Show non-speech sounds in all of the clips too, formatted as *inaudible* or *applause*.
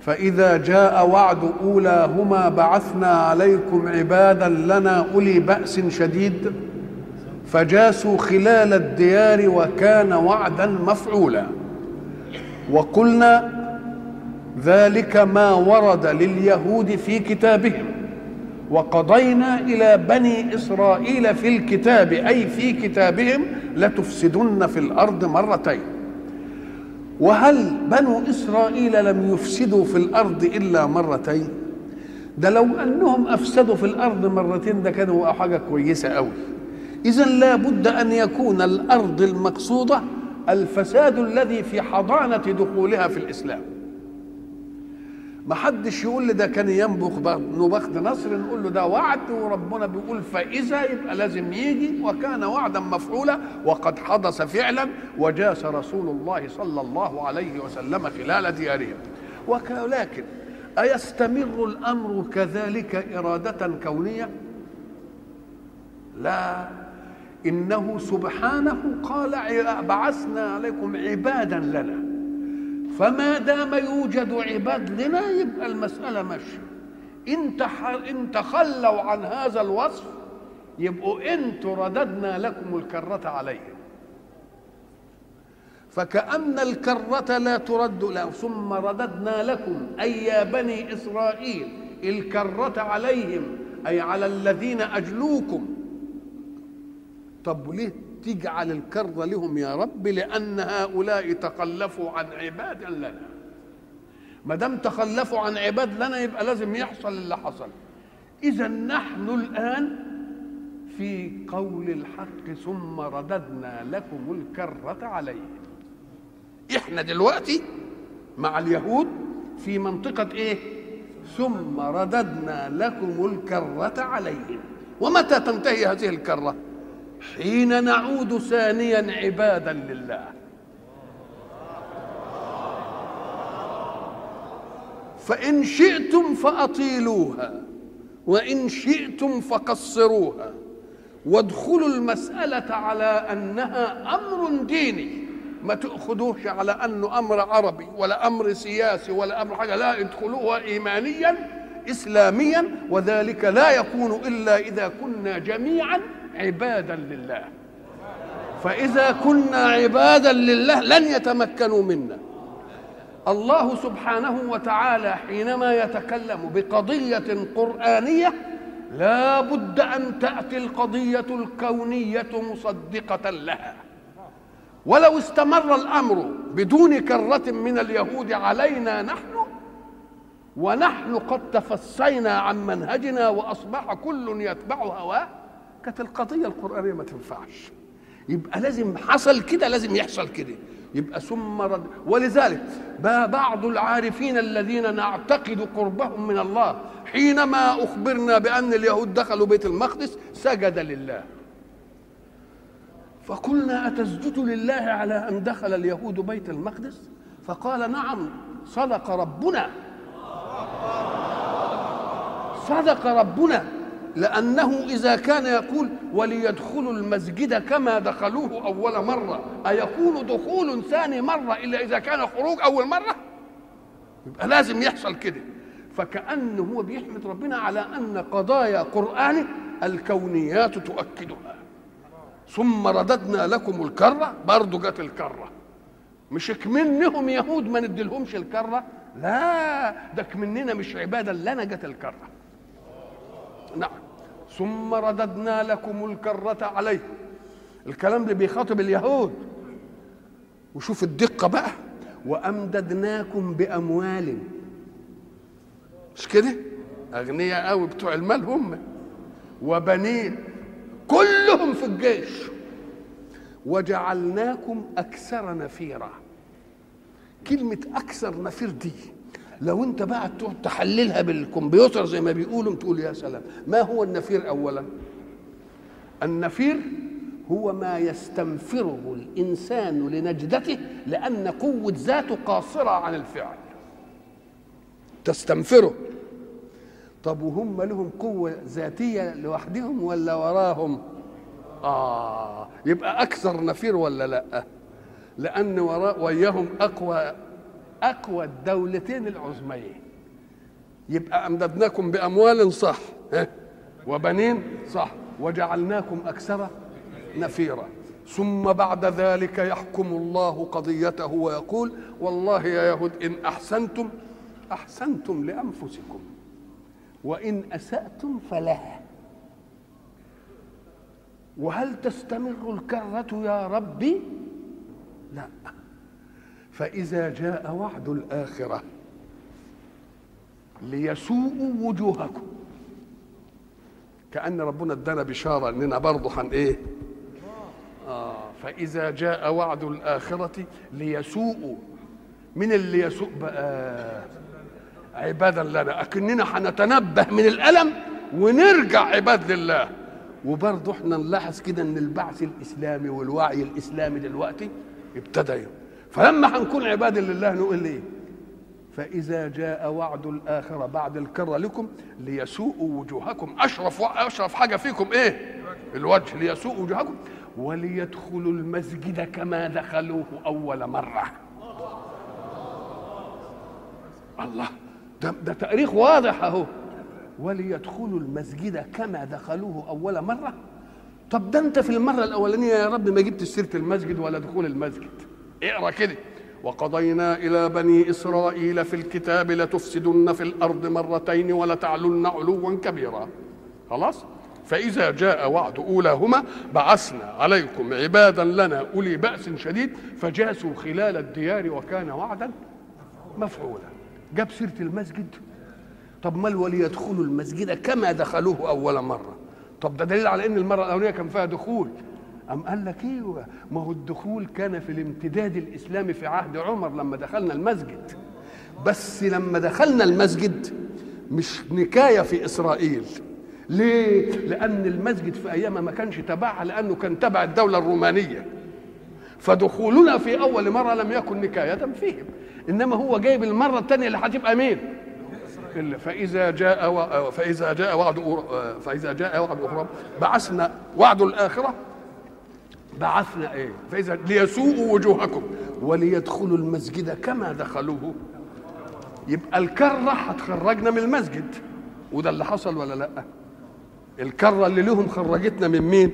فإذا جاء وعد أولاهما بعثنا عليكم عبادا لنا أولي بأس شديد فجاسوا خلال الديار وكان وعدا مفعولا. وقلنا ذلك ما ورد لليهود في كتابهم. وقضينا إلى بني إسرائيل في الكتاب أي في كتابهم لتفسدن في الأرض مرتين. وهل بنو إسرائيل لم يفسدوا في الأرض إلا مرتين؟ ده لو أنهم أفسدوا في الأرض مرتين ده كانوا حاجة كويسة أوي. إذا لا بد أن يكون الأرض المقصودة الفساد الذي في حضانة دخولها في الإسلام. ما حدش يقول لي ده كان ينبخ نبخت نصر نقول له ده وعد وربنا بيقول فإذا يبقى لازم يجي وكان وعدا مفعولا وقد حدث فعلا وجاس رسول الله صلى الله عليه وسلم خلال ديارهم. ولكن أيستمر الأمر كذلك إرادة كونية؟ لا. إنه سبحانه قال بعثنا عليكم عبادا لنا. فما دام يوجد عباد لنا يبقى المسألة ماشية. إن إن تخلوا عن هذا الوصف يبقوا أنتوا رددنا لكم الكرة عليهم. فكأن الكرة لا ترد لا ثم رددنا لكم أي يا بني إسرائيل الكرة عليهم أي على الذين أجلوكم. طب ليه؟ تجعل الكر لهم يا رب لأن هؤلاء تخلفوا عن عباد لنا. ما دام تخلفوا عن عباد لنا يبقى لازم يحصل اللي حصل. إذا نحن الآن في قول الحق ثم رددنا لكم الكرة عليهم إحنا دلوقتي مع اليهود في منطقة إيه؟ ثم رددنا لكم الكرة عليهم. ومتى تنتهي هذه الكرة؟ حين نعود ثانيا عبادا لله. فإن شئتم فأطيلوها وإن شئتم فقصروها. وادخلوا المسألة على أنها أمر ديني. ما تأخذوش على أنه أمر عربي ولا أمر سياسي ولا أمر حاجة. لا ادخلوها إيمانيا إسلاميا وذلك لا يكون إلا إذا كنا جميعا عبادا لله. فإذا كنا عبادا لله لن يتمكنوا منا. الله سبحانه وتعالى حينما يتكلم بقضية قرآنية لا بد أن تأتي القضية الكونية مصدقة لها. ولو استمر الأمر بدون كرة من اليهود علينا نحن ونحن قد تفسينا عن منهجنا وأصبح كل يتبع هواه كانت القضية القرآنية ما تنفعش. يبقى لازم حصل كده لازم يحصل كده. يبقى ثم رد. ولذلك بعض العارفين الذين نعتقد قربهم من الله حينما أخبرنا بأن اليهود دخلوا بيت المقدس سجد لله. فقلنا أتسجد لله على أن دخل اليهود بيت المقدس؟ فقال نعم صدق ربنا. صدق ربنا. لأنه إذا كان يقول وليدخلوا المسجد كما دخلوه أول مرة أيكون دخول ثاني مرة إلا إذا كان خروج أول مرة؟ يبقى لازم يحصل كده. فكأنه هو بيحمد ربنا على أن قضايا قرآنه الكونيات تؤكدها. ثم رددنا لكم الكرة برضه جت الكرة. مش كمنهم يهود ما نديلهمش الكرة؟ لا ده كمننا مش عبادة لنا جت الكرة. نعم. ثم رددنا لكم الكرة عليه الكلام ده بيخاطب اليهود. وشوف الدقة بقى. وأمددناكم بأموال. مش كده؟ أغنياء قوي بتوع المال هم. وبنين. كلهم في الجيش. وجعلناكم أكثر نفيرا. كلمة أكثر نفير دي لو أنت بقى تحللها بالكمبيوتر زي ما بيقولوا تقول يا سلام. ما هو النفير أولا؟ النفير هو ما يستنفره الإنسان لنجدته لأن قوة ذاته قاصرة عن الفعل. تستنفره. طب وهم لهم قوة ذاتية لوحدهم ولا وراهم؟ آه يبقى أكثر نفير ولا لأ؟ لأن وراء وياهم أقوى أقوى الدولتين العظميين. يبقى أمددناكم بأموال صح وبنين صح. وجعلناكم أكثر نفيرا. ثم بعد ذلك يحكم الله قضيته ويقول والله يا يهود إن أحسنتم أحسنتم لأنفسكم وإن أسأتم فلها. وهل تستمر الكرة يا ربي؟ لا. فإذا جاء وعد الآخرة ليسوءوا وجوهكم. كأن ربنا ادانا بشارة إننا برضه هن إيه؟ آه فإذا جاء وعد الآخرة ليسوءوا. من اللي يسوء بقى؟ عبادا لنا. أكننا هنتنبه من الألم ونرجع عباد لله. وبرضه إحنا نلاحظ كده إن البعث الإسلامي والوعي الإسلامي دلوقتي ابتدى فلما هنكون عباد لله نقول إيه؟ فإذا جاء وعد الآخرة بعد الكرة لكم ليسوءوا وجوهكم. أشرف أشرف حاجة فيكم إيه؟ الوجه ليسوءوا وجوهكم. وليدخلوا المسجد كما دخلوه أول مرة. الله ده, ده تأريخ واضح أهو. وليدخلوا المسجد كما دخلوه أول مرة. طب ده أنت في المرة الأولانية يا رب ما جبت سيرة المسجد ولا دخول المسجد. اقرأ كده. وقضينا إلى بني إسرائيل في الكتاب لتفسدن في الأرض مرتين ولتعلن علوا كبيرا. خلاص؟ فإذا جاء وعد أولاهما بعثنا عليكم عبادا لنا أولي بأس شديد فجاسوا خلال الديار وكان وعدا مفعولا. جاب سيرة المسجد. طب ما وليدخلوا المسجد؟ كما دخلوه أول مرة. طب ده دليل على أن المرة الأولانية كان فيها دخول. أم قال لك أيوه ما هو الدخول كان في الامتداد الإسلامي في عهد عمر لما دخلنا المسجد بس لما دخلنا المسجد مش نكاية في إسرائيل ليه؟ لأن المسجد في أيامها ما كانش تبعها لأنه كان تبع الدولة الرومانية فدخولنا في أول مرة لم يكن نكاية فيهم إنما هو جايب المرة الثانية اللي هتبقى مين؟ فإذا جاء. فإذا جاء وعد فإذا جاء وعد أخرى بعثنا وعد الآخرة بعثنا إيه؟ فإذا ليسوءوا وجوهكم وليدخلوا المسجد كما دخلوه. يبقى الكرة هتخرجنا من المسجد. وده اللي حصل ولا لأ؟ الكرة اللي لهم خرجتنا من مين؟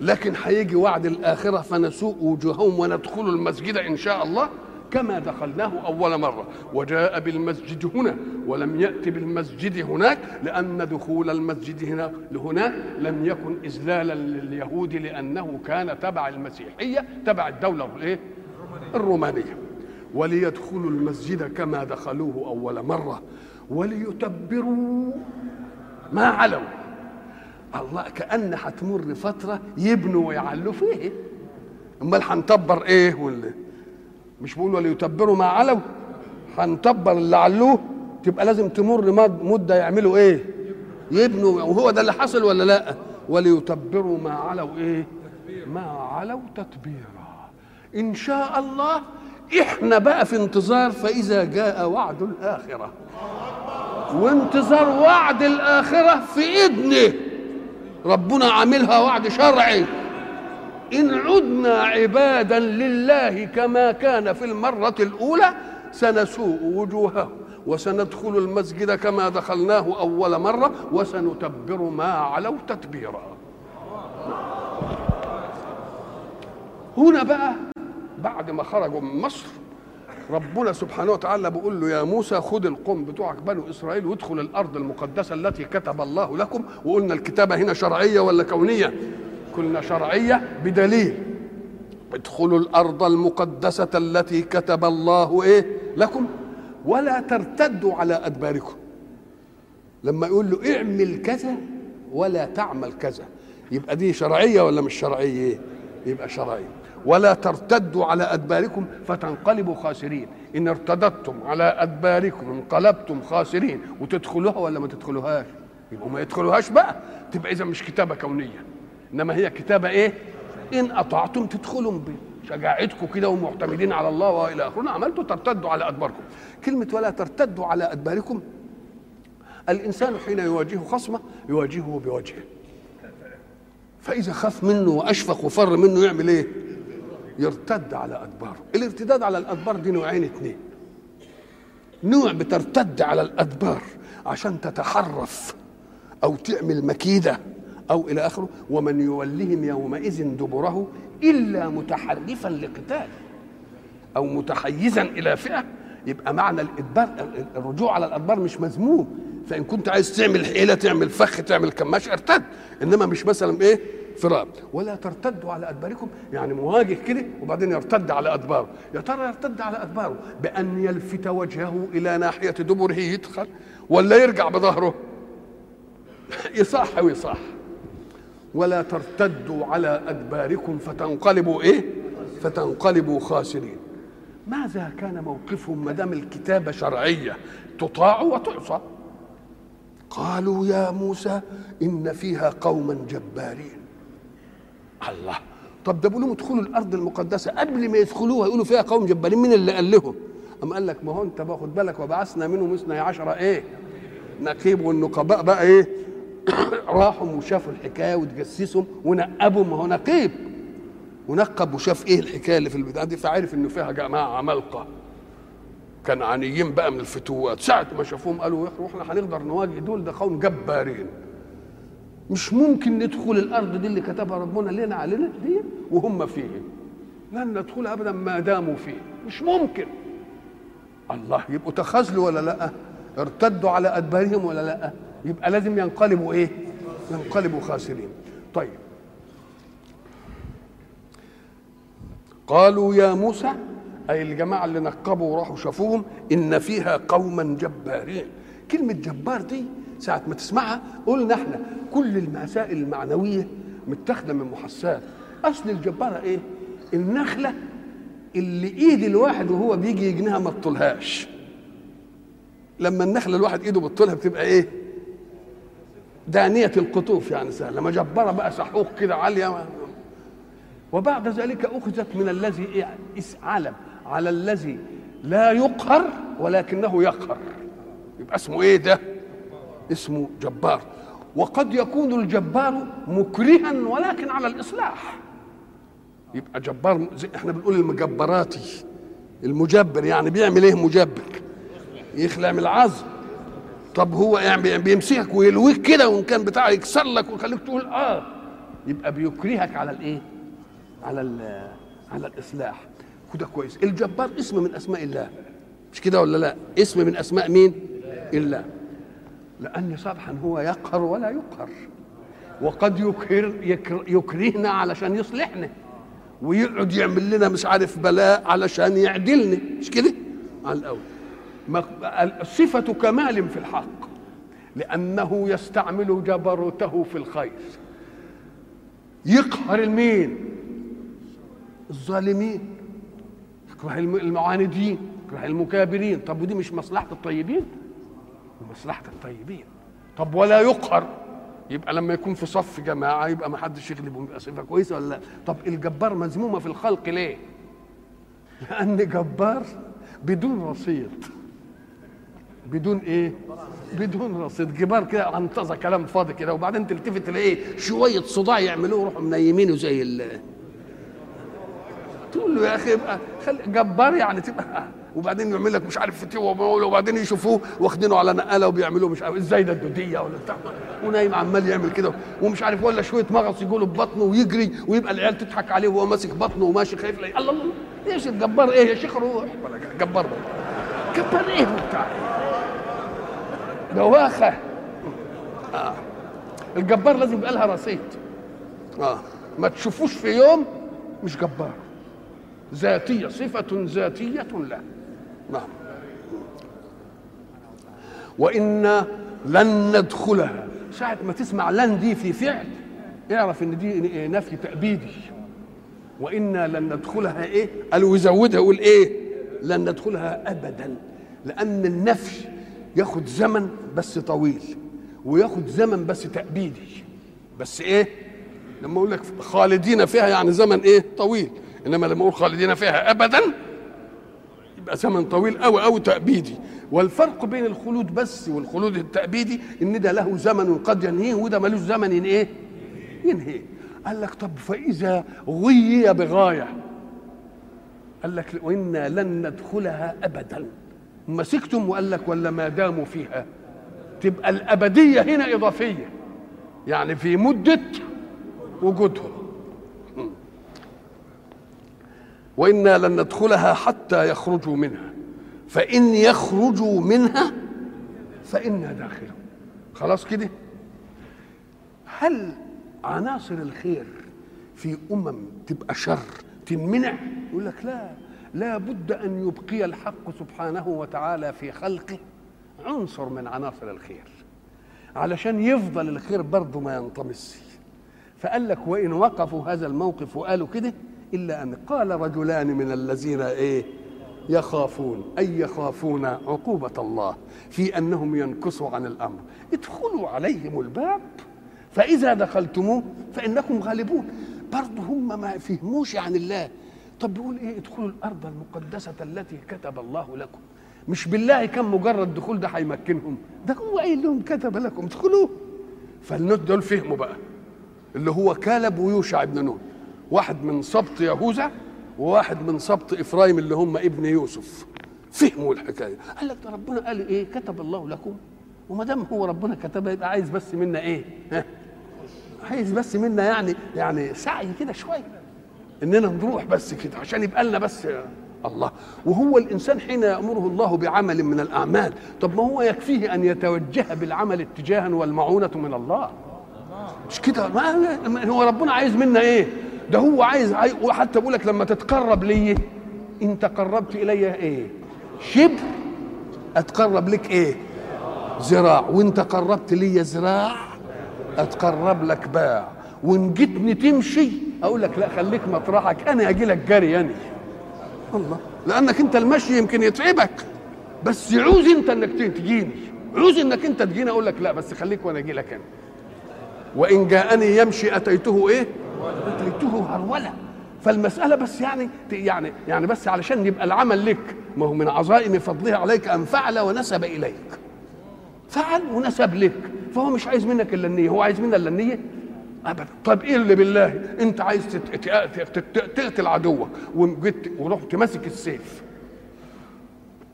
لكن هيجي وعد الآخرة فنسوء وجوههم وندخل المسجد إن شاء الله. كما دخلناه أول مرة. وجاء بالمسجد هنا ولم يأت بالمسجد هناك لأن دخول المسجد هنا لهناك لم يكن اذلالا لليهود لأنه كان تبع المسيحية تبع الدولة الايه الرومانية. وليدخلوا المسجد كما دخلوه أول مرة. وليتبروا ما علوا. الله كأن هتمر فترة يبنوا ويعلوا فيه. أمال هنتبر إيه ولا؟ مش بيقولوا ليتبروا ما علوا. هنتبر اللي علوه تبقى لازم تمر مدة يعملوا إيه؟ يبنوا وهو ده اللي حصل ولا لأ؟ وليتبروا ما علوا إيه؟ ما علوا تتبيرا. إن شاء الله إحنا بقى في انتظار فإذا جاء وعد الآخرة. وانتظار وعد الآخرة في إذنه. ربنا عاملها وعد شرعي. إن عدنا عبادا لله كما كان في المرة الأولى سنسوء وجوههم وسندخل المسجد كما دخلناه أول مرة وسنتبر ما علوا تتبيرا. هنا بقى بعد ما خرجوا من مصر ربنا سبحانه وتعالى بيقول له يا موسى خد القوم بتوعك بنو إسرائيل وادخل الأرض المقدسة التي كتب الله لكم وقلنا الكتابة هنا شرعية ولا كونية؟ كلنا شرعية بدليل. ادخلوا الأرض المقدسة التي كتب الله إيه؟ لكم. ولا ترتدوا على أدباركم. لما يقول له اعمل كذا ولا تعمل كذا. يبقى دي شرعية ولا مش شرعية؟ يبقى شرعية. ولا ترتدوا على أدباركم فتنقلبوا خاسرين. إن ارتددتم على أدباركم انقلبتم خاسرين. وتدخلوها ولا ما تدخلوهاش؟ يبقوا ما يدخلوهاش بقى. تبقى إذا مش كتابة كونية. إنما هي كتابة إيه؟ إن أطعتم تدخلوا بشجاعتكم كده ومعتمدين على الله والى اخره عملتوا ترتدوا على أدباركم. كلمة ولا ترتدوا على أدباركم الإنسان حين يواجهه خصمة يواجهه بوجهه. فإذا خاف منه وأشفق وفر منه يعمل إيه؟ يرتد على أدباره. الارتداد على الأدبار دي نوعين اثنين نوع بترتد على الأدبار عشان تتحرف أو تعمل مكيدة. أو إلى آخره ومن يولهم يومئذ دبره إلا متحرفا لقتال أو متحيزا إلى فئة يبقى معنى الإدبار الرجوع على الأدبار مش مذموم. فإن كنت عايز تعمل حيلة تعمل فخ تعمل كماش ارتد. إنما مش مثلا إيه؟ فرار. ولا ترتدوا على أدباركم. يعني مواجه كده وبعدين يرتد على أدباره. يا ترى يرتد على أدباره بأن يلفت وجهه إلى ناحية دبره يدخل ولا يرجع بظهره؟ *laughs* يصح ويصح. ولا ترتدوا على أدباركم فتنقلبوا إيه؟ فتنقلبوا خاسرين. ماذا كان موقفهم ما دام الكتابة شرعية؟ تطاع وتعصى. قالوا يا موسى إن فيها قوما جبارين. الله. طب ده بيقولوا ادخلوا الأرض المقدسة قبل ما يدخلوها يقولوا فيها قوم جبارين. مين اللي قال لهم؟ أم قال لك ما هو أنت باخد بالك وبعثنا منهم اثني عشر إيه؟ نقيب والنقباء بقى إيه؟ *coughs* راحوا وشافوا الحكاية وتجسسهم ونقبوا ما هو نقيب. ونقب وشاف إيه الحكاية اللي في البتاع دي فعرف إنه فيها جماعة عمالقة. كنعانيين بقى من الفتوات. ساعة ما شافوهم قالوا إحنا هنقدر نواجه دول ده قوم جبارين. مش ممكن ندخل الأرض دي اللي كتبها ربنا لنا علينا دي وهم فيه. لن ندخل ابدا ما داموا فيه. مش ممكن. الله يبقوا تخاذلوا ولا لأ؟ ارتدوا على أدبارهم ولا لأ؟ يبقى لازم ينقلبوا إيه؟ ينقلبوا خاسرين. طيب. قالوا يا موسى أي الجماعة اللي نقبوا وراحوا شافوهم إن فيها قوما جبارين. كلمة جبار دي ساعة ما تسمعها قلنا إحنا كل المسائل المعنوية متاخدة من محسات أصل الجبارة إيه؟ النخلة اللي إيد الواحد وهو بيجي يجنيها ما تطولهاش. لما النخلة الواحد إيده بتطولها بتبقى إيه؟ دانية القطوف يعني سهلة مجبرة بقى سحوق كده عالية وبعد ذلك أخذت من الذي علم على الذي لا يقهر ولكنه يقهر. يبقى اسمه إيه ده؟ اسمه جبار. وقد يكون الجبار مكرها ولكن على الإصلاح. يبقى جبار زي إحنا بنقول المجبراتي المجبر يعني بيعمل إيه مجبر؟ يخلع من العظم. طب هو يعني بيمسكك ويلويك كده وإن كان بتاع يكسر لك ويخليك تقول آه يبقى بيكرهك على الإيه؟ على على الإصلاح. وده كويس. الجبار اسم من أسماء الله. مش كده ولا لا؟ اسم من أسماء مين؟ الله. لأن صبحا هو يقهر ولا يقهر. وقد يكر يكرهنا علشان يصلحنا. ويقعد يعمل لنا مش عارف بلاء علشان يعدلنا. مش كده؟ على الأول. صفة كمال في الحق لأنه يستعمل جبروته في الخير. يقهر المين؟ الظالمين. يكره المعاندين يكره المكابرين. طب ودي مش مصلحة الطيبين؟ لمصلحة الطيبين. طب ولا يقهر؟ يبقى لما يكون في صف جماعة يبقى ما حدش يغلبهم يبقى صفة كويسة ولا لا؟ طب الجبار مذمومة في الخلق ليه؟ لأن جبار بدون رصيد بدون إيه؟ بدون رصيد. جبار كده انتظر كلام فاضي كده وبعدين تلتفت تلاقيه شوية صداع يعملوه يروحوا منيمينه زي ال تقول له يا أخي يبقى خلي جبار يعني تبقى *laughs* وبعدين يعمل لك مش عارف فتوى وبعدين يشوفوه واخدينه على نقالة وبيعملوه مش عارف إزاي ده الدودية ولا بتاع. ونايم عمال يعمل كده ومش عارف ولا شوية مغص يقولوا ببطنه ويجري ويبقى العيال تضحك عليه وهو ماسك بطنه وماشي خايف الله الله إيش الجبار إيه يا شيخ روح. جبار. ده جبار إيه بتاع بواخه آه. الجبار لازم يبقى لها رصيد. آه. ما تشوفوش في يوم مش جبار. ذاتية صفة ذاتية له نعم. وإنا لن ندخلها. ساعة ما تسمع لن دي في فعل اعرف إن دي نفي تأبيدي. وإنا لن ندخلها إيه؟ قالوا يزودها يقول إيه؟ لن ندخلها ابدا. لأن النفي ياخد زمن بس طويل وياخد زمن بس تأبيدي. بس إيه؟ لما أقول لك خالدين فيها يعني زمن إيه؟ طويل. إنما لما أقول خالدين فيها ابدا يبقى زمن طويل قوي قوي تأبيدي. والفرق بين الخلود بس والخلود التأبيدي إن ده له زمن قد ينهيه وده ملوش زمن إيه؟ ينهي قال لك طب فإذا غي بغاية قال لك وإنا لن ندخلها أبدا. مسكتم وقال لك ولا ما داموا فيها. تبقى الأبدية هنا إضافية. يعني في مدة وجودهم وإنا لن ندخلها حتى يخرجوا منها. فإن يخرجوا منها فإنا داخلون. خلاص كده؟ هل عناصر الخير في أمم تبقى شر تنمنع يقول لك لا. لا بد أن يبقي الحق سبحانه وتعالى في خلقه. عنصر من عناصر الخير. علشان يفضل الخير برضه ما ينطمس. فقال لك وإن وقفوا هذا الموقف وقالوا كده إلا أن قال رجلان من الذين إيه؟ يخافون. أي يخافون عقوبة الله في أنهم ينكصوا عن الأمر. ادخلوا عليهم الباب. فإذا دخلتموه فإنكم غالبون. برضه هم ما فهموش عن الله. طب بيقول إيه؟ ادخلوا الأرض المقدسة التي كتب الله لكم. مش بالله كان مجرد دخول ده هيمكنهم. ده هو قايل لهم كتب لكم. ادخلوه. فالناس دول فهموا بقى. اللي هو كالب ويوشع ابن نون. واحد من سبط يهوذا وواحد من سبط إفرايم اللي هم ابن يوسف. فهموا الحكاية. قال لك ده ربنا قال إيه؟ كتب الله لكم. وما دام هو ربنا كتبها يبقى عايز بس منا إيه؟ ها؟ عايز بس منا يعني يعني سعي كده شوية. إننا نروح بس كده عشان يبقى لنا بس الله. وهو الإنسان حين يأمره الله بعمل من الأعمال طب ما هو يكفيه أن يتوجه بالعمل اتجاها والمعونة من الله؟ مش كده؟ ما هو ربنا عايز منا إيه؟ ده هو عايز, وحتى بقول لك لما تتقرب لي انت قربت إلي إيه؟ شبر. أتقرب لك إيه؟ ذراع وانت قربت لي ذراع أتقرب لك باع. وإن جيتني تمشي أقول لك لا خليك مطرحك أنا أجي لك جري يعني. الله. لأنك أنت المشي يمكن يتعبك بس يعوز أنت إنك تجيني عوز إنك أنت تجيني أقول لك لا بس خليك وأنا أجي لك أنا. وإن جاءني يمشي أتيته إيه؟ أتيته هرولة. فالمسألة بس يعني يعني يعني بس علشان يبقى العمل لك ما هو من عظائم فضله عليك أن فعل ونسب إليك. فعل ونسب لك فهو مش عايز منك إلا النية. هو عايز منا إلا النية؟ ابدا. طب إيه اللي بالله؟ أنت عايز تقتل عدوك. وجيت ورحت ماسك السيف.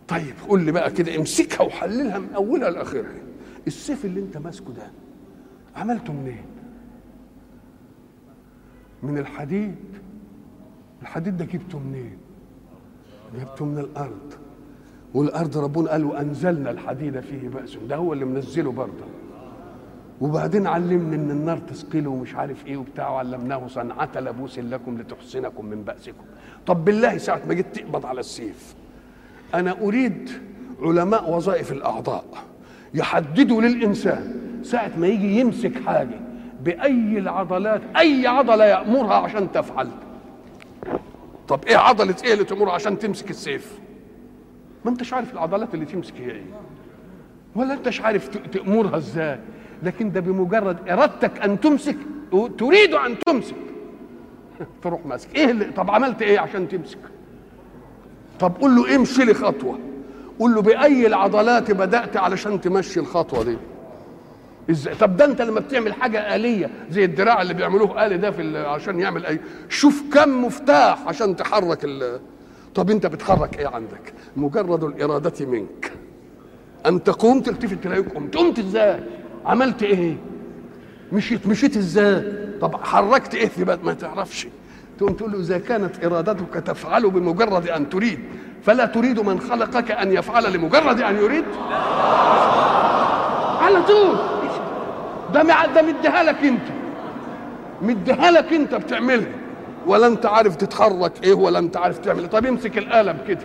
طيب قول لي بقى كده امسكها وحللها من أولها لآخرها. السيف اللي أنت ماسكه ده عملته منين؟ من الحديد. الحديد ده جبته منين؟ جبته من الأرض. والأرض ربنا قال وأنزلنا الحديد فيه بأس. ده هو اللي منزله برضه. وبعدين علمني إن النار تثقله ومش عارف إيه وبتاع وعلمناه صنعة لبوس لكم لتحصنكم من بأسكم. طب بالله ساعة ما جيت تقبض على السيف. أنا أريد علماء وظائف الأعضاء يحددوا للإنسان ساعة ما يجي يمسك حاجة بأي العضلات أي عضلة يأمرها عشان تفعل. طب إيه عضلة إيه اللي تأمرها عشان تمسك السيف؟ ما أنتش عارف العضلات اللي تمسك هي إيه. ولا أنتش عارف تأمرها إزاي. لكن ده بمجرد إرادتك أن تمسك تريد أن تمسك. *laughs* تروح ماسك. إيه اللي طب عملت إيه عشان تمسك؟ طب قول له امشي لي خطوة. قول له بأي العضلات بدأت علشان تمشي الخطوة دي. إزاي؟ طب ده أنت لما بتعمل حاجة آلية زي الدراع اللي بيعملوه آلي ده في عشان يعمل اي شوف كم مفتاح عشان تحرك ال طب أنت بتحرك إيه عندك؟ مجرد الإرادة منك. أن تقوم تلتفت تلاقيك قمت. قمت إزاي؟ عملت إيه؟ مشيت. مشيت إزاي؟ طب حركت إيه في ما تعرفش. تقوم تقول له إذا كانت إرادتك تفعل بمجرد أن تريد فلا تريد من خلقك أن يفعل لمجرد أن يريد. *laughs* على طول. ده ده مديها لك انت. مديها لك انت بتعملها. ولا انت عارف تتحرك إيه ولا انت عارف تعمل إيه. طب امسك القلم كده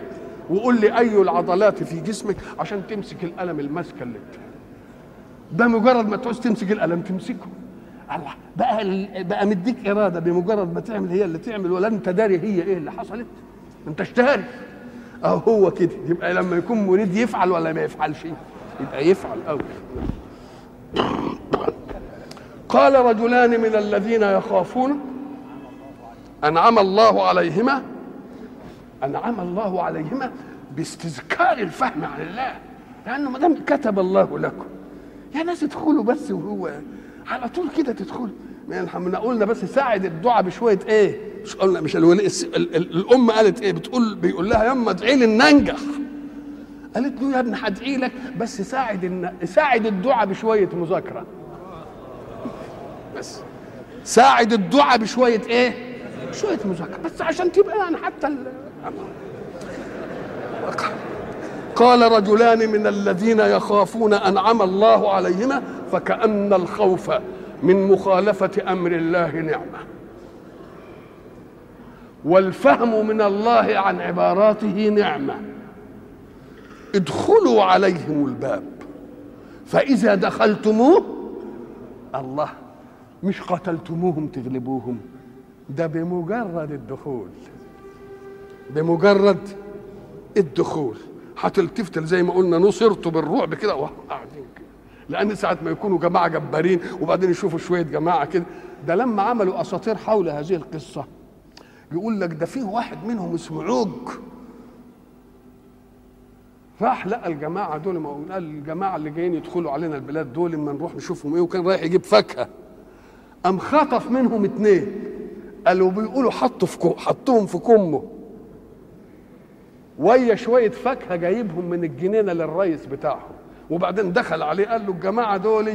وقول لي أي العضلات في جسمك؟ عشان تمسك القلم المسكه اللي انت ده مجرد ما تعوز تمسك القلم تمسكه. الله بقى بقى مديك إرادة بمجرد ما تعمل هي اللي تعمل ولا انت داري هي إيه اللي حصلت. انتش داري أهو هو كده. يبقى لما يكون مريد يفعل ولا ما يفعلش؟ يبقى يفعل. أو قال رجلان من الذين يخافون أنعم الله عليهما أنعم الله عليهما باستذكار الفهم عن الله. لأنه ما دام كتب الله لكم يا ناس ادخلوا بس وهو على طول كده تدخلوا إحنا قلنا بس ساعد الدعاء بشوية إيه؟ مش قلنا مش الولي الام قالت إيه؟ بتقول بيقول لها يما ادعي لي ان انجح قالت له يا ابني هدعي لك بس ساعد. ساعد الدعاء بشوية مذاكرة. بس ساعد الدعاء بشوية إيه؟ شوية مذاكرة. بس عشان تبقى يعني حتى ال... قال رجلان من الذين يخافون أنعم الله عليهما فكأن الخوف من مخالفة أمر الله نعمة. والفهم من الله عن عباراته نعمة. ادخلوا عليهم الباب. فإذا دخلتموه الله مش قتلتموهم تغلبوهم. ده بمجرد الدخول. بمجرد الدخول. هتلتفت زي ما قلنا نصرت بالرعب كده. وقاعدين كده. لأن ساعة ما يكونوا جماعة جبارين وبعدين يشوفوا شوية جماعة كده. ده لما عملوا أساطير حول هذه القصة يقول لك ده فيه واحد منهم اسمه عوج. راح لقى الجماعة دول ما قال الجماعة اللي جايين يدخلوا علينا البلاد دول اما نروح نشوفهم إيه وكان رايح يجيب فاكهة. قام خطف منهم اتنين. قالوا بيقولوا حطوا في حطوهم في كمه. ويا شوية فاكهة جايبهم من الجنينة للريس بتاعهم. وبعدين دخل عليه قال له الجماعة دول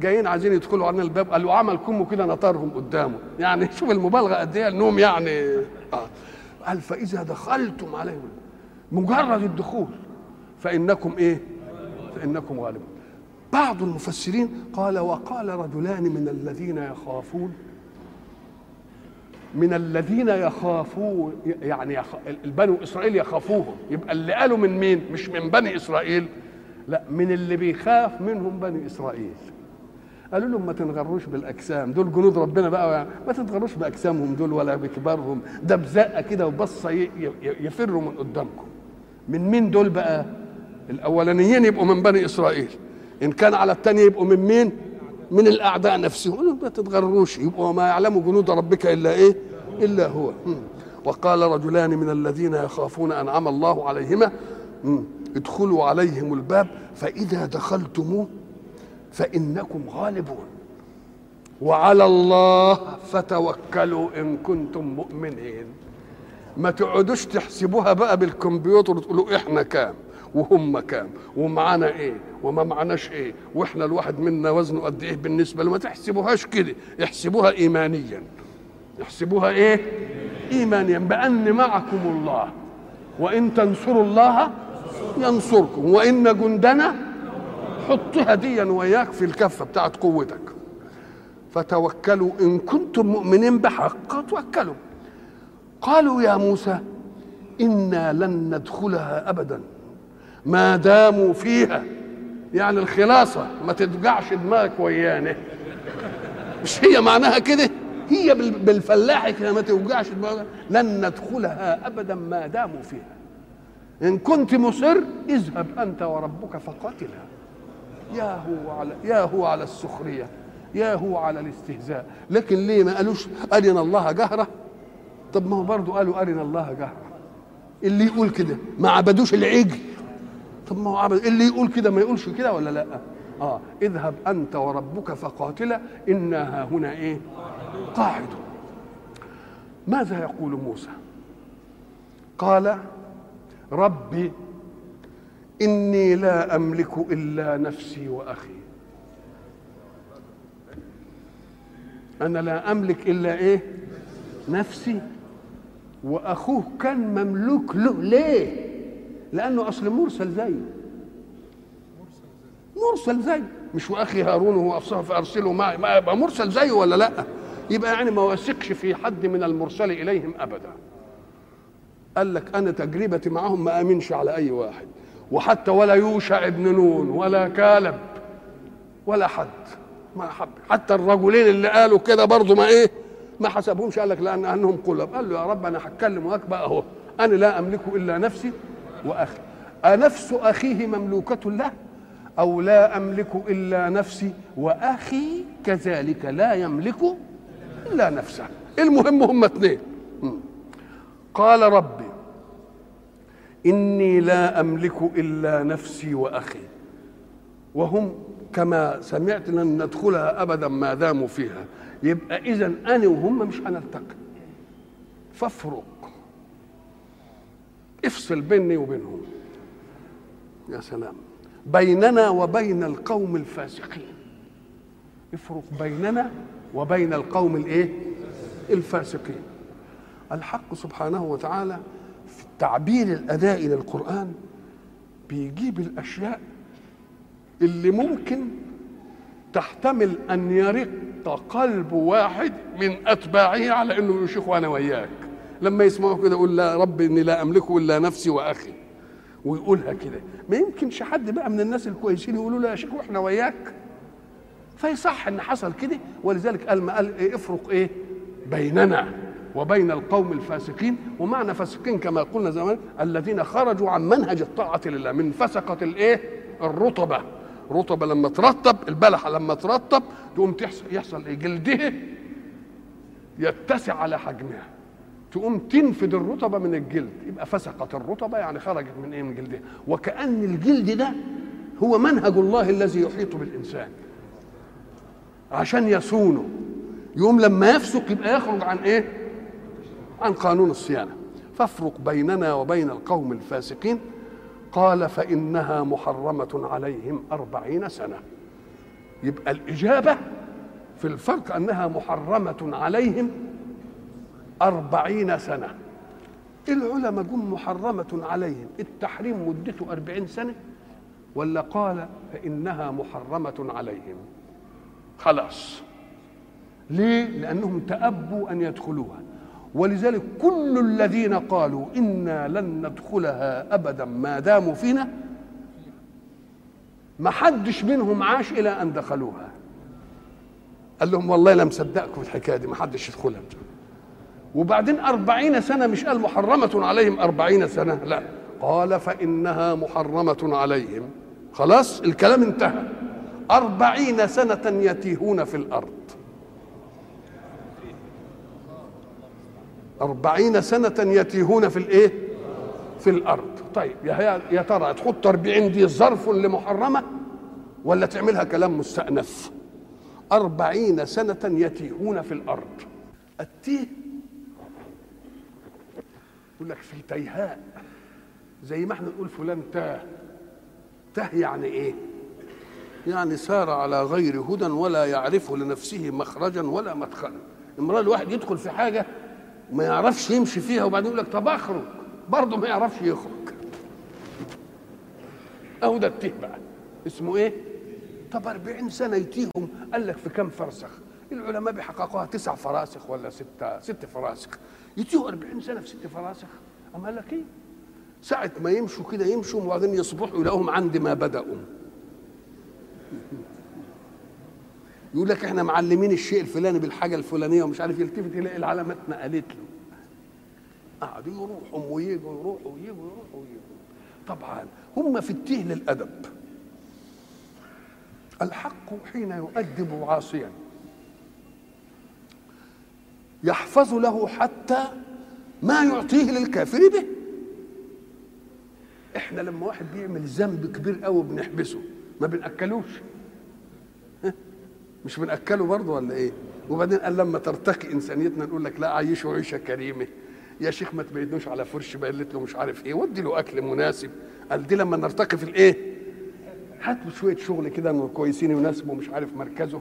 جايين عايزين يدخلوا علينا الباب. قال له عمل كمه كده نطرهم قدامه. يعني شوف المبالغة قد إيه انهم يعني. آه. قال فإذا دخلتم عليهم مجرد الدخول فإنكم إيه؟ فإنكم غالبون. بعض المفسرين قال وقال رجلان من الذين يخافون من الذين يخافون يعني يخ... البنو إسرائيل يخافوهم. يبقى اللي قالوا من مين؟ مش من بني إسرائيل. لا من اللي بيخاف منهم بني إسرائيل. قالوا لهم ما تنغروش بالأجسام. دول جنود ربنا بقى ما تتغروش بأجسامهم دول ولا بكبارهم. ده بزقة كده وبصة يفروا من قدامكم. من مين دول بقى؟ الأولانيين يبقوا من بني إسرائيل. إن كان على الثاني يبقوا من مين؟ من الأعداء نفسهم. ما تتغروش يبقوا ما يعلم جنود ربك إلا إيه؟ إلا هو. وقال رجلان من الذين يخافون أنعم الله عليهما. ادخلوا عليهم الباب فإذا دخلتموه فإنكم غالبون. وعلى الله فتوكلوا إن كنتم مؤمنين. ما تقعدوش تحسبوها بقى بالكمبيوتر وتقولوا إحنا كام؟ وهم كام ومعانا إيه وما معناش إيه وإحنا الواحد منا وزنه قد إيه بالنسبة له ما تحسبوهاش كده احسبوها ايمانيا. احسبوها إيه؟ ايمانيا بأن معكم الله. وإن تنصروا الله ينصركم. وإن جندنا حطها ديا وياك في الكفة بتاعت قوتك. فتوكلوا إن كنتم مؤمنين بحق توكلوا. قالوا يا موسى إنا لن ندخلها ابدا. ما داموا فيها. يعني الخلاصة ما تدقعش دماغك ويانا. مش هي معناها كده؟ هي بالفلاح كده ما توجعش دماغك. لن ندخلها ابدا ما داموا فيها. إن كنت مصر اذهب أنت وربك فقاتلا. يا هو على يا هو على السخرية. يا هو على الاستهزاء. لكن ليه ما قالوش أرنا الله جهرة؟ طب ما هو برضه قالوا أرنا الله جهرة. اللي يقول كده ما عبدوش العجل. طب ما هو عبد اللي يقول كده ما يقولش كده ولا لا؟ آه اذهب أنت وربك فقاتلا أنا هنا إيه؟ قاعد. ماذا يقول موسى؟ قال ربي إني لا أملك إلا نفسي وأخي. أنا لا أملك إلا إيه؟ نفسي واخوه كان مملوك له ليه؟ لأنه أصل مرسل زيه مرسل زيه مش وأخي هارون وهو أفصح فأرسله معي ما يبقى مرسل زيه ولا لأ؟ يبقى يعني ما وثقش في حد من المرسل إليهم أبدا. قال لك أنا تجربتي معهم ما آمنش على أي واحد. وحتى ولا يوشع ابن نون ولا كالب ولا حد. ما حب. حتى الرجلين اللي قالوا كده برضه ما إيه؟ ما حسبهمش. قال لك لأن انهم قلب قال له يا رب أنا هتكلم معاك بقى أهو. أنا لا املك إلا نفسي. وأخي. أنفس أخيه مملوكة له أو لا أملك إلا نفسي؟ وأخي كذلك لا يملك إلا نفسه. المهم هم اثنين. قال ربي إني لا أملك إلا نفسي وأخي. وهم كما سمعت لن ندخلها ابدا ما داموا فيها. يبقى اذا أنا وهم مش هنلتقي. فافرق. افصل بيني وبينهم. يا سلام. بيننا وبين القوم الفاسقين. افرق بيننا وبين القوم الايه؟ الفاسقين. الحق سبحانه وتعالى في التعبير الادائي للقران بيجيب الأشياء اللي ممكن تحتمل أن يرق قلب واحد من أتباعه على إنه يقول شيخ وأنا وياك لما يسمعوا كده يقول لا رب إني لا أملكه إلا نفسي وأخي. ويقولها كده. ما يمكنش حد بقى من الناس الكويسين يقولوا له يا شيخ وإحنا وياك. فيصح إن حصل كده ولذلك قال ما قال إيه افرق إيه بيننا وبين القوم الفاسقين. ومعنى فاسقين كما قلنا زمان الذين خرجوا عن منهج الطاعة لله من فسقة الإيه؟ الرطبة. رطبة لما ترطب البلحة لما ترطب تقوم يحصل إيه؟ جلدها يتسع على حجمها. تقوم تنفد الرطبة من الجلد. يبقى فسقت الرطبة يعني خرجت من إيه؟ من جلدها. وكأن الجلد ده هو منهج الله الذي يحيط بالإنسان. عشان يصونه. يوم لما يفسق يبقى يخرج عن إيه؟ عن قانون الصيانة. فافرق بيننا وبين القوم الفاسقين. قال فإنها محرمة عليهم أربعين سنة. يبقى الإجابة في الفرق أنها محرمة عليهم أربعين سنة. العلماء جم محرمة عليهم. التحريم مدته أربعين سنة. ولا قال فإنها محرمة عليهم. خلاص. ليه؟ لأنهم تأبوا أن يدخلوها. ولذلك كل الذين قالوا إنا لن ندخلها أبدا ما داموا فينا ما حدش منهم عاش إلى أن دخلوها. قال لهم والله لم صدقكم الحكاية دي ما حدش يدخلها. وبعدين أربعين سنة مش قال محرمة عليهم أربعين سنة لا. قال فإنها محرمة عليهم. خلاص؟ الكلام انتهى. أربعين سنة يتيهون في الأرض. أربعين سنة يتيهون في الإيه؟ في الأرض. طيب يا يا ترى تحط أربعين دي ظرف لمحرمة ولا تعملها كلام مستأنف؟ أربعين سنة يتيهون في الأرض. التيه يقول لك في تيهاء زي ما إحنا نقول فلان تاه. تاه يعني إيه؟ يعني سار على غير هدى ولا يعرف لنفسه مخرجا ولا مدخلا. امرأة الواحد يدخل في حاجة ما يعرفش يمشي فيها وبعدين يقول لك طب أخرج. برضه ما يعرفش يخرج. أهو ده التيه بقى. اسمه إيه؟ طب 40 سنة يتيهم. قال لك في كم فرسخ؟ العلماء بيحققوها تسع فراسخ ولا ستة ست فراسخ. يتيهوا 40 سنة في ست فراسخ. أم قال لك إيه؟ ساعة ما يمشوا كده يمشوا وبعدين يصبحوا يلاقوهم عند ما بدأوا. *laughs* يقول لك إحنا معلمين الشيء الفلاني بالحاجة الفلانية ومش عارف يلتفت يلاقي العلامات نقلت له. قعدوا يروحوا ويجوا يروحوا ويجوا يروحوا ويجوا. طبعا هم في التيه للأدب. الحق حين يؤدب عاصيا. يحفظ له حتى ما يعطيه للكافر به. إحنا لما واحد بيعمل ذنب كبير قوي بنحبسه ما بنأكلوش. مش بنأكله برضه ولا إيه؟ وبعدين قال لما ترتقي إنسانيتنا نقول لك لا عيشه عيشه كريمة. يا شيخ ما تبيدنوش على فرش بقلت له مش عارف إيه. ودي له أكل مناسب. قال دي لما نرتقي في الإيه؟ هات له شوية شغل كده كويسين يناسبوا مش عارف مركزه.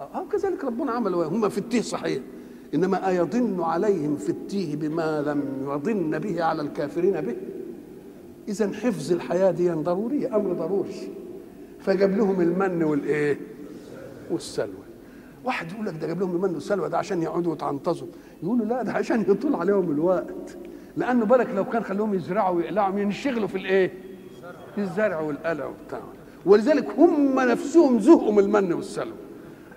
آه كذلك ربنا عمل هم في التيه صحيح. إنما أيضن عليهم في التيه بما لم يضن به على الكافرين به. اذا حفظ الحياة دي ضروريه أمر ضروري. فجاب لهم المن والإيه؟ والسلوى. واحد يقول لك ده جاب لهم المن والسلوى ده عشان يقعدوا يتعنطزوا يقولوا لا ده عشان يطول عليهم الوقت. لأنه بالك لو كان خلوهم يزرعوا ويقلعوا ينشغلوا في الإيه؟ في الزرع والقلع وبتاع. ولذلك هم نفسهم من المن والسلوى.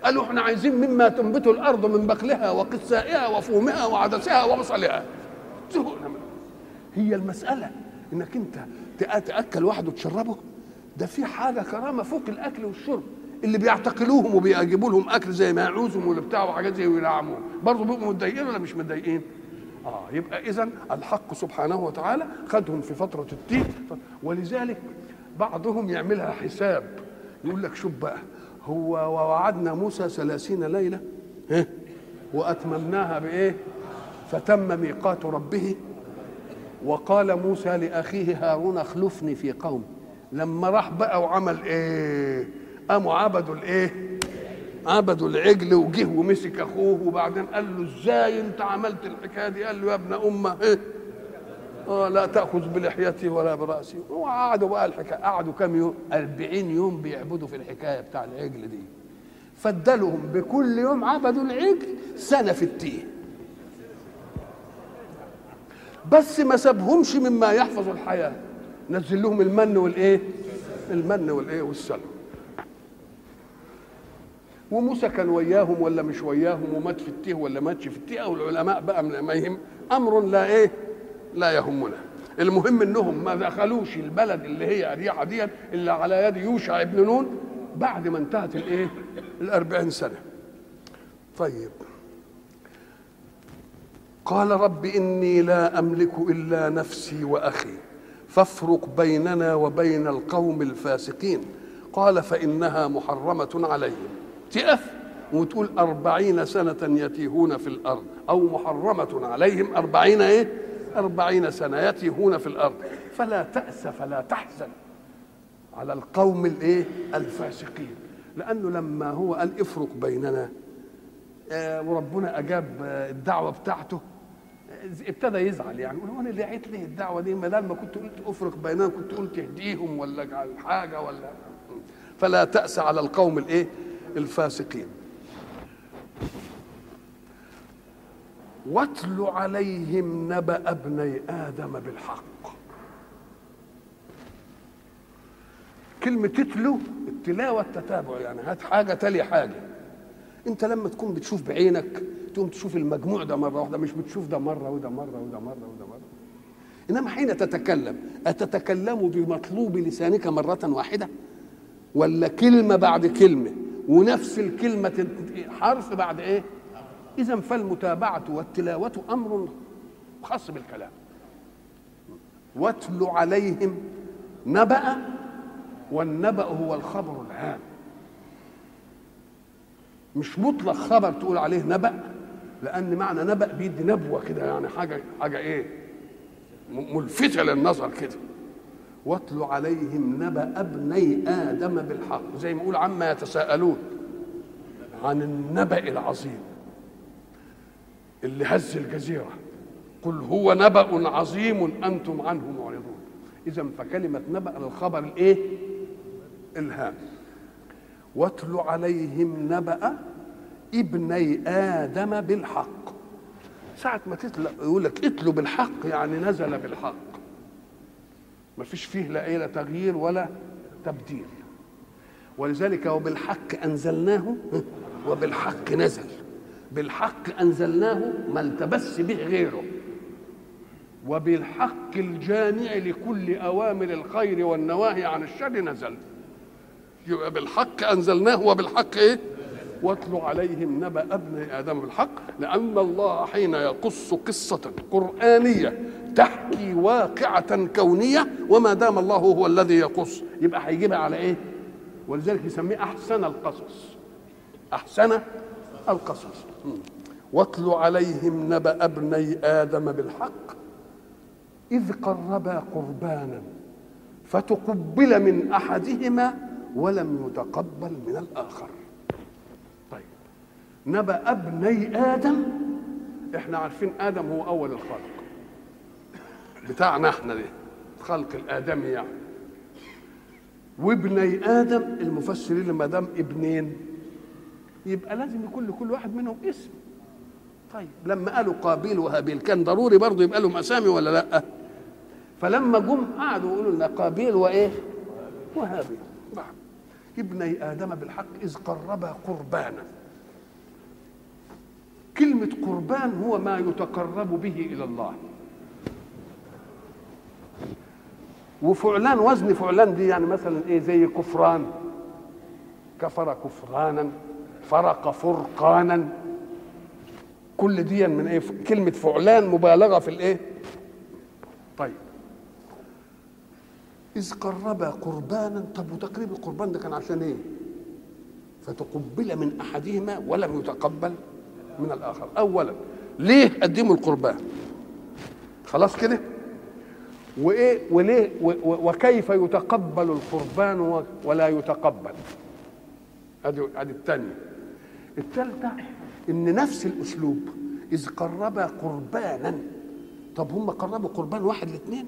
قالوا إحنا عايزين مما تنبت الأرض من بقلها وقثائها وفومها وعدسها وبصلها. زهقنا هي المسألة إنك أنت تأكل واحد وتشربه؟ ده في حاجة كرامة فوق الأكل والشرب. اللي بيعتقلوهم وبيجيبوا لهم أكل زي ما يعوزهم ولا بتاع وحاجات زي ويلعموهم برضه بيبقوا متضايقين ولا مش متضايقين؟ آه يبقى اذا الحق سبحانه وتعالى خدهم في فترة التيه ولذلك بعضهم يعملها حساب. يقول لك شوف بقى هو ووعدنا موسى ثلاثين ليلة ها؟ وأتممناها بإيه؟ فتم ميقات ربه. وقال موسى لأخيه هارون أخلفني في قومي لما راح بقى وعمل إيه؟ قاموا عبدوا الإيه؟ عبدوا العجل وجه ومسك أخوه وبعدين قال له إزاي أنت عملت الحكاية دي؟ قال له يا ابن أمة إيه آه لا تأخذ بلحيتي ولا براسي وقعدوا بقى الحكاية قعدوا كام يوم؟ 40 يوم بيعبدوا في الحكاية بتاع العجل دي. فدلهم بكل يوم عبدوا العجل سنه في التيه بس ما سابهمش مما يحفظ الحياة. نزل لهم المن والإيه؟ المن والإيه؟ والسلوى وموسى كان وياهم ولا مش وياهم؟ ومات في التيه ولا ماتش في التيه؟ أو العلماء بقى ما يهم أمر لا إيه؟ لا يهمنا. المهم إنهم ما دخلوش البلد اللي هي أريحة دي إلا على يد يوشع بن نون بعد ما انتهت الإيه؟ الأربعين سنة. طيب. قال رب إني لا أملك إلا نفسي وأخي فافرق بيننا وبين القوم الفاسقين. قال فإنها محرمة عليهم. تقف وتقول أربعين سنة يتيهون في الأرض أو محرمة عليهم أربعين إيه؟ أربعين سنة يتيهون في الأرض. فلا تأس فلا تحزن على القوم الإيه؟ الفاسقين. لأنه لما هو قال افرق بيننا آه، وربنا أجاب آه، الدعوة بتاعته. آه، ابتدى يزعل يعني. يقول أنا اللي عيت ليه الدعوة دي؟ ما ما كنت قلت افرق بيننا كنت قلت اهديهم ولا اجعل حاجة ولا. فلا تأس على القوم الإيه؟ الفاسقين. واتل عليهم نبأ ابني آدم بالحق. كلمة تتلو التلاوة التتابع يعني هات حاجة تلي حاجة. انت لما تكون بتشوف بعينك تقوم تشوف المجموع ده مرة واحدة مش بتشوف ده مرة وده مرة وده مرة وده مرة. إنما حين تتكلم أتتكلم بمطلوب لسانك مرة واحدة؟ ولا كلمة بعد كلمة ونفس الكلمة حرف بعد إيه؟ اذا فالمتابعة والتلاوة أمر خاص بالكلام. واتل عليهم نبأ والنبأ هو الخبر العام. مش مطلق خبر تقول عليه نبأ لأن معنى نبأ بيدي نبوة كده يعني حاجة حاجة إيه؟ ملفتة للنظر كده. واتل عليهم نبأ ابني آدم بالحق. زي ما يقول عما يتساءلون عن النبأ العظيم. اللي هز الجزيرة. قل هو نبأ عظيم أنتم عنه معرضون. إذا فكلمة نبأ للخبر الإيه؟ الهام. واتل عليهم نبأ ابني آدم بالحق. ساعة ما تتلى يقول لك اتلوا بالحق يعني نزل بالحق. ما فيش فيه لا إيه لا تغيير ولا تبديل. ولذلك وبالحق أنزلناه وبالحق نزل. بالحق أنزلناه ما التبس به غيره. وبالحق الجامع لكل أوامر الخير والنواهي عن الشر نزل. يبقى بالحق أنزلناه وبالحق إيه؟ واتلوا عليهم نبأ ابن آدم بالحق لأن الله حين يقص قصة قرآنية تحكي واقعة كونية وما دام الله هو الذي يقص. يبقى هيجيبها على إيه؟ ولذلك يسميه أحسن القصص. أحسن القصص. م. واتلوا عليهم نبأ ابني آدم بالحق إذ قربا قربانا فتقبل من أحدهما ولم يتقبل من الآخر. طيب. نبأ ابني آدم. إحنا عارفين آدم هو أول الخلق بتاعنا إحنا ده خلق الآدمي يعني. وابني آدم المفسرين لما دام ابنين يبقى لازم يكون لكل واحد منهم اسم. طيب. لما قالوا قابيل وهابيل كان ضروري برضه يبقى لهم أسامي ولا لأ؟ فلما جم قعدوا يقولوا لنا قابيل وإيه؟ وهابيل. نعم. ابني آدم بالحق إذ قربا قربانا. كلمة قربان هو ما يتقرب به إلى الله. وفعلان وزن فعلان دي يعني مثلا إيه زي كفران. كفر كفرانا. فرق فرقانا. كل دي من إيه؟ كلمة فعلان مبالغة في الإيه؟ طيب. إذ قربا قربانا طب وتقريب القربان ده كان عشان إيه؟ فتقبل من أحدهما ولم يتقبل من الآخر. أولا ليه قدموا القربان؟ خلاص كده؟ وإيه؟ وليه؟ وكيف يتقبل القربان ولا يتقبل؟ هذه هذه الثانية. الثالثه إن نفس الأسلوب إذ قربا قربانا. طب هم قربوا قربان واحد لاثنين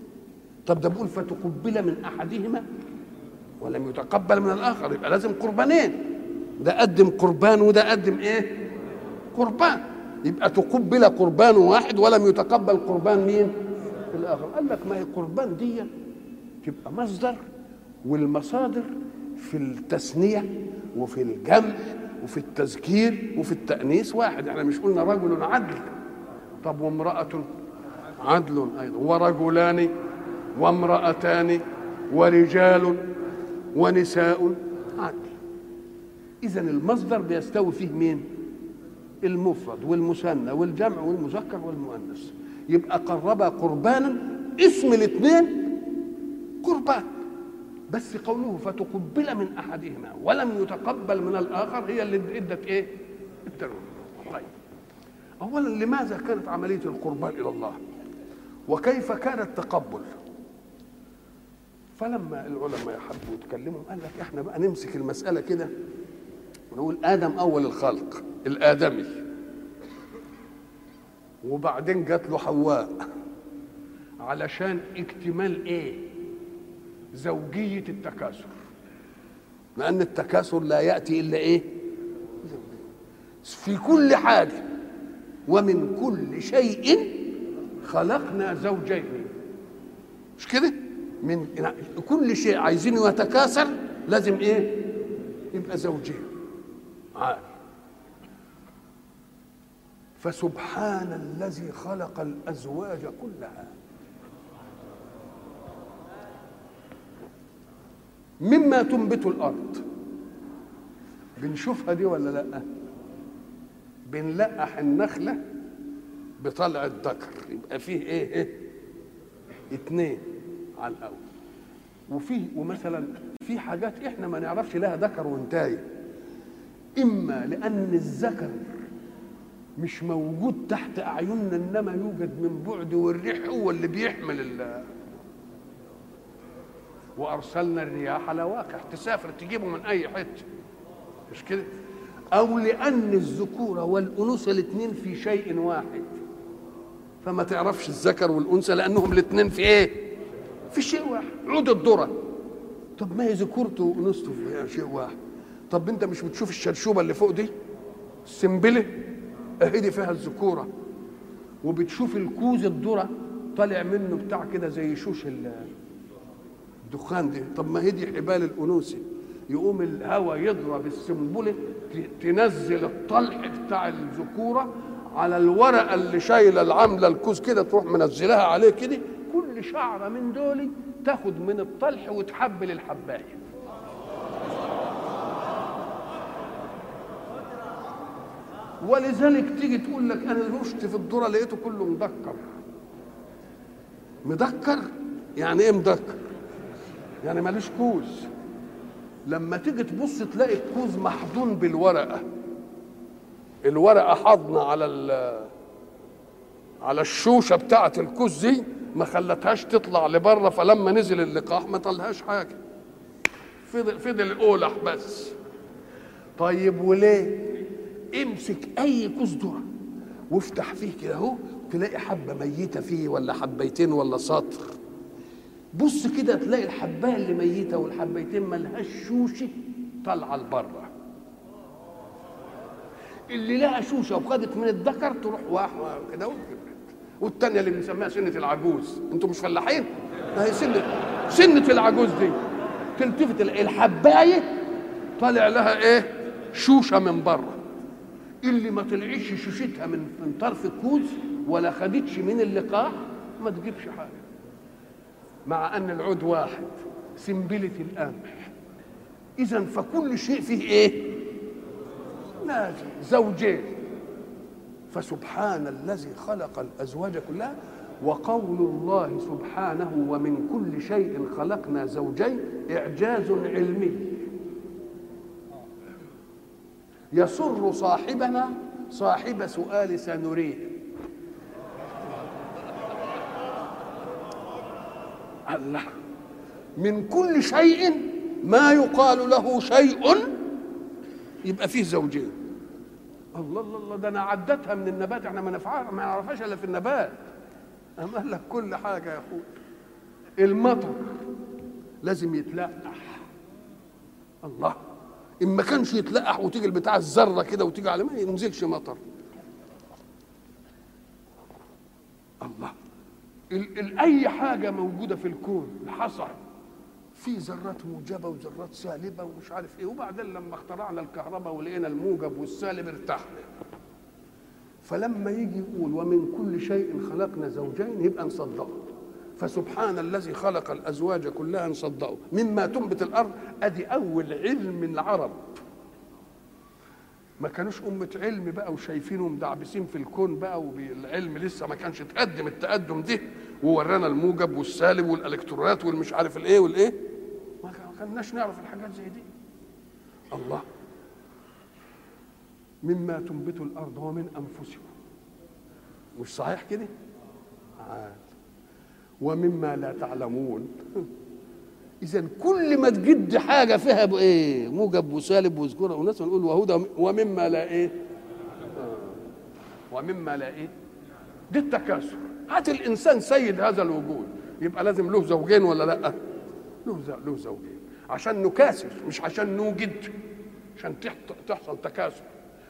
طب ده بيقول فتقبل من أحدهما ولم يتقبل من الآخر. يبقى لازم قربانين. ده قدم قربان وده قدم إيه؟ قربان. يبقى تقبل قربان واحد ولم يتقبل قربان مين؟ الآخر. قال لك ما هي قربان دي تبقى مصدر والمصادر في التثنيه وفي الجمع. وفي التذكير وفي التأنيث واحد. إحنا مش قلنا رجل عدل. طب وامرأة عدل أيضا. ورجلان وامرأتان ورجال ونساء عدل. إذا المصدر بيستوي فيه مين؟ المفرد والمثنى والجمع والمذكر والمؤنث. يبقى قرب قربانا. اسم الاثنين قربان. بس قوله فتقبل من أحدهما ولم يتقبل من الآخر هي اللي ادت إيه؟ التنوين طيب اولا لماذا كانت عملية القربان إلى الله؟ وكيف كان التقبل؟ فلما العلماء حبوا يتكلموا قال لك إحنا بقى نمسك المسألة كده ونقول آدم أول الخلق الآدمي وبعدين جات له حواء علشان اكتمال إيه زوجية التكاثر. لأن التكاثر لا يأتي إلا إيه؟ في كل حاجة ومن كل شيء خلقنا زوجين. مش كده؟ من كل شيء عايزينه يتكاثر لازم إيه؟ يبقى زوجين. عادي. فسبحان الذي خلق الأزواج كلها. مما تنبت الأرض. بنشوفها دي ولا لأ؟ بنلقح النخلة بطلع الذكر. يبقى فيه إيه إيه؟ اتنين على الأول. وفيه ومثلا في حاجات إحنا ما نعرفش لها ذكر وانتايه إما لأن الذكر مش موجود تحت أعيننا إنما يوجد من بعد والريح هو اللي بيحمل ال وأرسلنا الرياح لواقع تسافر تجيبه من أي حتة. مش كده؟ أو لأن الذكوره والانوثه الاثنين في شيء واحد. فما تعرفش الذكر والأنثى لأنهم الاثنين في إيه؟ في شيء واحد. عود الذرة. طب ما هي ذكورته وأنوثته في شيء واحد. طب أنت مش بتشوف الشرشوبة اللي فوق دي؟ السنبلة. أهي دي فيها الذكورة. وبتشوف الكوز الذرة طالع منه بتاع كده زي شوش الدخان دي. طب ما هي دي حبال الأنوثة. يقوم الهواء يضرب السنبلة تنزل الطلع بتاع الذكورة على الورقة اللي شايلة العامله الكوز كده تروح منزلها عليه كده. كل شعرة من دول تاخد من الطلح وتحبل الحباية. ولذلك تيجي تقول لك أنا رشت في الذره لقيته كله مدكر. مدكر؟ يعني إيه مدكر؟ يعني مالوش كوز. لما تيجي تبص تلاقي الكوز محضون بالورقة. الورقة حاضنة على على الشوشة بتاعه الكوز دي ما خلتهاش تطلع لبرة فلما نزل اللقاح ما طلعهاش حاجة. فضل فضل اولح بس. طيب وليه؟ امسك أي كوز ذره وافتح فيه كده أهو تلاقي حبة ميتة فيه ولا حبيتين ولا سطر. بص كده تلاقي الحباية اللي ميتة والحبيتين ملهاش شوشة طالعة لبره. اللي لها شوشة وخدت من الذكر تروح واحدة كده والتانية اللي بنسميها سنة العجوز. أنتوا مش فلاحين؟ ما هي سنة سنة العجوز دي. تلتفت الحباية طالع لها إيه؟ شوشة من بره. اللي ما طلعش شوشتها من من طرف الكوز ولا خدتش من اللقاح ما تجيبش حاجة. مع أن العود واحد. سنبلة القمح اذا فكل شيء فيه إيه؟ لازم زوجين. فسبحان الذي خلق الأزواج كلها وقول الله سبحانه ومن كل شيء خلقنا زوجين إعجاز علمي. يسر صاحبنا صاحب سؤال سنريه الله. من كل شيء ما يقال له شيء يبقى فيه زوجين. الله الله الله ده أنا عدتها من النبات إحنا ما نفعها ما نعرفهاش إلا في النبات. أم قال لك كل حاجة يا أخوي. المطر لازم يتلقح. الله. إن ما كانش يتلقح وتيجي البتاع الذرة كده وتيجي على ما ينزلش مطر. الله. ال ال أي حاجة موجودة في الكون الحصى في ذرات موجبة وذرات سالبة ومش عارف إيه. وبعدين لما اخترعنا الكهرباء ولقينا الموجب والسالب ارتحنا. فلما يجي يقول ومن كل شيء خلقنا زوجين يبقى نصدقه. فسبحان الذي خلق الأزواج كلها نصدقه. مما تنبت الأرض أدي أول علم العرب. ما كانوش أمة علم بقى وشايفينهم دعبسين في الكون بقى والعلم لسه ما كانش تقدم التقدم ده وورانا الموجب والسالب والإلكترونات والمش عارف الإيه والإيه. ما كناش نعرف الحاجات زي دي. الله. مما تنبت الأرض ومن أنفسكم. مش صحيح كده؟ عاد. ومما لا تعلمون. *laughs* اذا كل ما تجد حاجة فيها بايه موجب وسالب وذكور وناس نقول وهدى ومما لا إيه. ومما لا إيه؟ دي التكاثر. هات الإنسان سيد هذا الوجود. يبقى لازم له زوجين ولا لأ؟ له له زوجين. عشان نكاثر مش عشان نوجد عشان تحصل تكاثر.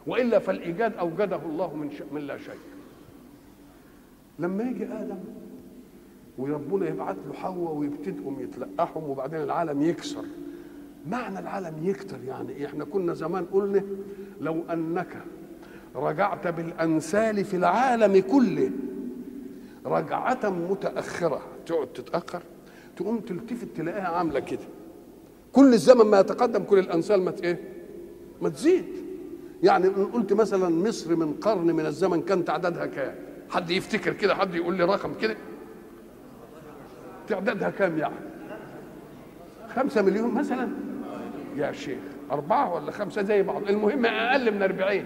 وإلا فالإيجاد أوجده الله من من لا شيء. لما يجي آدم وربنا يبعت له حواء ويبتدئوا يتلقحهم وبعدين العالم يكسر. معنى العالم يكتر يعني إيه؟ إحنا كنا زمان قلنا لو أنك رجعت بالانسال في العالم كله رجعة متأخرة. تقعد تتأخر تقوم تلتفت تلاقيها عاملة كده. كل الزمن ما يتقدم كل الأنسال ما إيه؟ ما تزيد. يعني قلت مثلا مصر من قرن من الزمن كان تعدادها كام؟ حد يفتكر كده؟ حد يقول لي رقم كده؟ تعدادها كام يعني خمسة مليون مثلا. يا شيخ أربعة ولا خمسة زي بعض. المهم أقل من أربعين.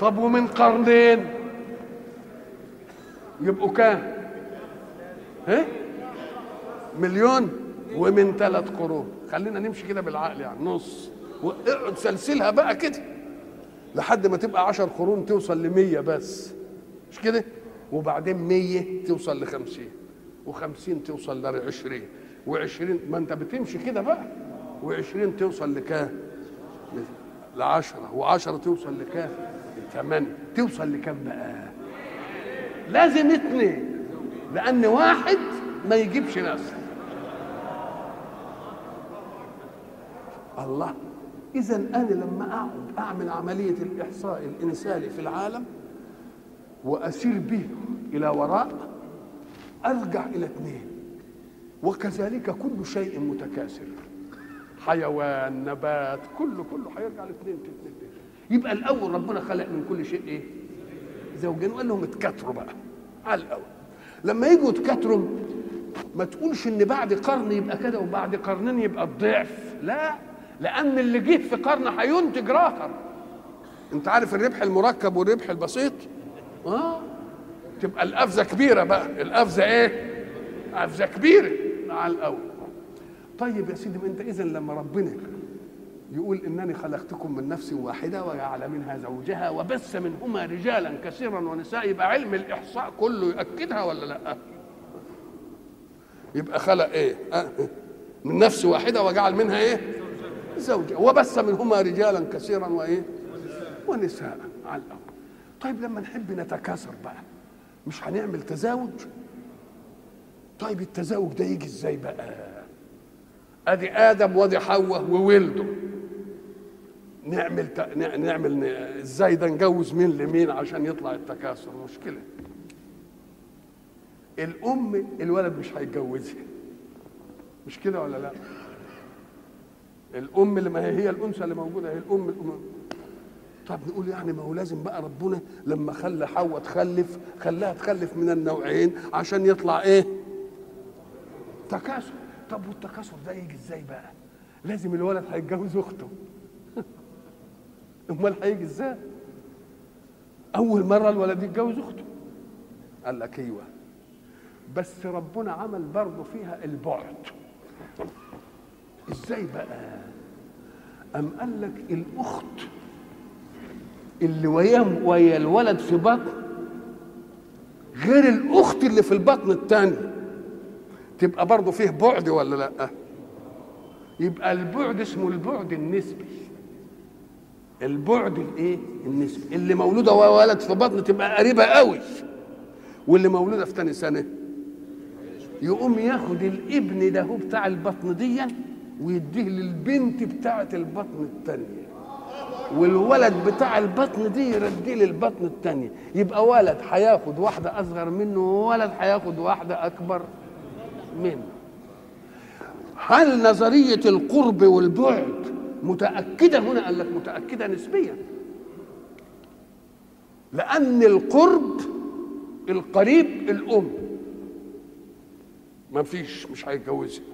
طب ومن قرنين؟ يبقوا كام؟ ها؟ مليون. ومن ثلاث قرون. خلينا نمشي كده بالعقل يعني. نص. واقعد سلسلها بقى كده. لحد ما تبقى عشر قرون توصل لمية بس. مش كده؟ وبعدين مية توصل لخمسين وخمسين توصل لعشرين وعشرين ما انت بتمشي كده بقى. وعشرين توصل لكام؟ لعشرة. وعشرة توصل لكام؟ ثمانية توصل لكام بقى؟ لازم اثنين لأن واحد ما يجيبش نسل الله إذا أنا لما أقعد أعمل عملية الإحصاء الإنساني في العالم وأسير به إلى وراء أرجع إلى اثنين. وكذلك كل شيء متكاثر. حيوان نبات كله كله هيرجع لاثنين اثنين يبقى الأول ربنا خلق من كل شيء إيه؟ زوجين وقال لهم اتكاثروا بقى. على الأول. لما يجوا يتكاثروا ما تقولش إن بعد قرن يبقى كده وبعد قرنين يبقى الضعف. لا. لأن اللي جه في قرن هينتج اخر أنت عارف الربح المركب والربح البسيط؟ آه. تبقى القفزة كبيرة بقى. القفزة إيه؟ قفزة كبيرة على الأول. طيب يا سيدي أنت اذا لما ربنا يقول إنني خلقتكم من نفس واحدة وجعل منها زوجها وبث منهما رجالا كثيرا ونساء يبقى علم الإحصاء كله ياكدها ولا لأ؟ يبقى خلق إيه؟ أه؟ من نفس واحدة وجعل منها إيه؟ زوجها. وبث منهما رجالا كثيرا وإيه؟ ونساء. على الأول. طيب لما نحب نتكاثر بقى مش هنعمل تزاوج؟ طيب التزاوج ده يجي إزاي بقى؟ أدي آدم وأدي حواء وولده. نعمل ت... نعمل إزاي ده نجوز مين لمين عشان يطلع التكاثر؟ مشكلة. الأم الولد مش هيتجوزها. مش كده ولا لا؟ الأم اللي ما هي هي الأنثى اللي موجودة هي الأم الأم. طب نقول يعني ما هو لازم بقى ربنا لما خلى حواء تخلف خلاها تخلف من النوعين عشان يطلع إيه؟ تكاثر. طب والتكاثر ده يجي إزاي بقى؟ لازم الولد هيتجوز أخته. *laughs* أمال هيجي إزاي؟ أول مرة الولد يتجوز أخته. قال لك أيوه. بس ربنا عمل برضه فيها البعد. إزاي بقى؟ أم قال لك الأخت اللي وياه ويا الولد في بطن غير الأخت اللي في البطن الثاني تبقى برضه فيه بعد ولا لأ؟ يبقى البعد اسمه البعد النسبي. البعد الإيه؟ النسبي. اللي مولودة ولد في بطن تبقى قريبة قوي واللي مولودة في تاني سنة يقوم ياخد الابن ده بتاع البطن دي ويديه للبنت بتاعة البطن الثانية والولد بتاع البطن دي يرديه للبطن الثانية يبقى ولد هياخد واحدة أصغر منه وولد هياخد واحدة أكبر منه. هل نظرية القرب والبعد متأكدة هنا قال لك متأكدة نسبيا؟ لأن القرب القريب الأم. ما فيش مش هيتجوزها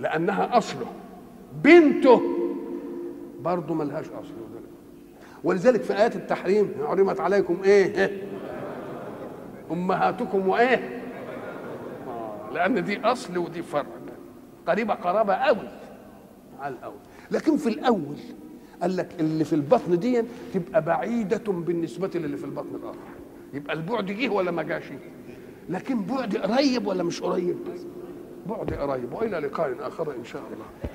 لأنها أصله. بنته برضه ملهاش أصل. ولذلك في آيات التحريم حرمت عليكم إيه؟ أمهاتكم وإيه؟ آه، لأن دي أصل ودي فرع. قريبة قرابة قوي على الأول. لكن في الأول قال لك اللي في البطن دي تبقى بعيدة بالنسبة للي في البطن الآخر. يبقى البعد جه ولا ما جاش؟ لكن بعد قريب ولا مش قريب؟ بعد قريب. وإلى لقاء آخر إن شاء الله.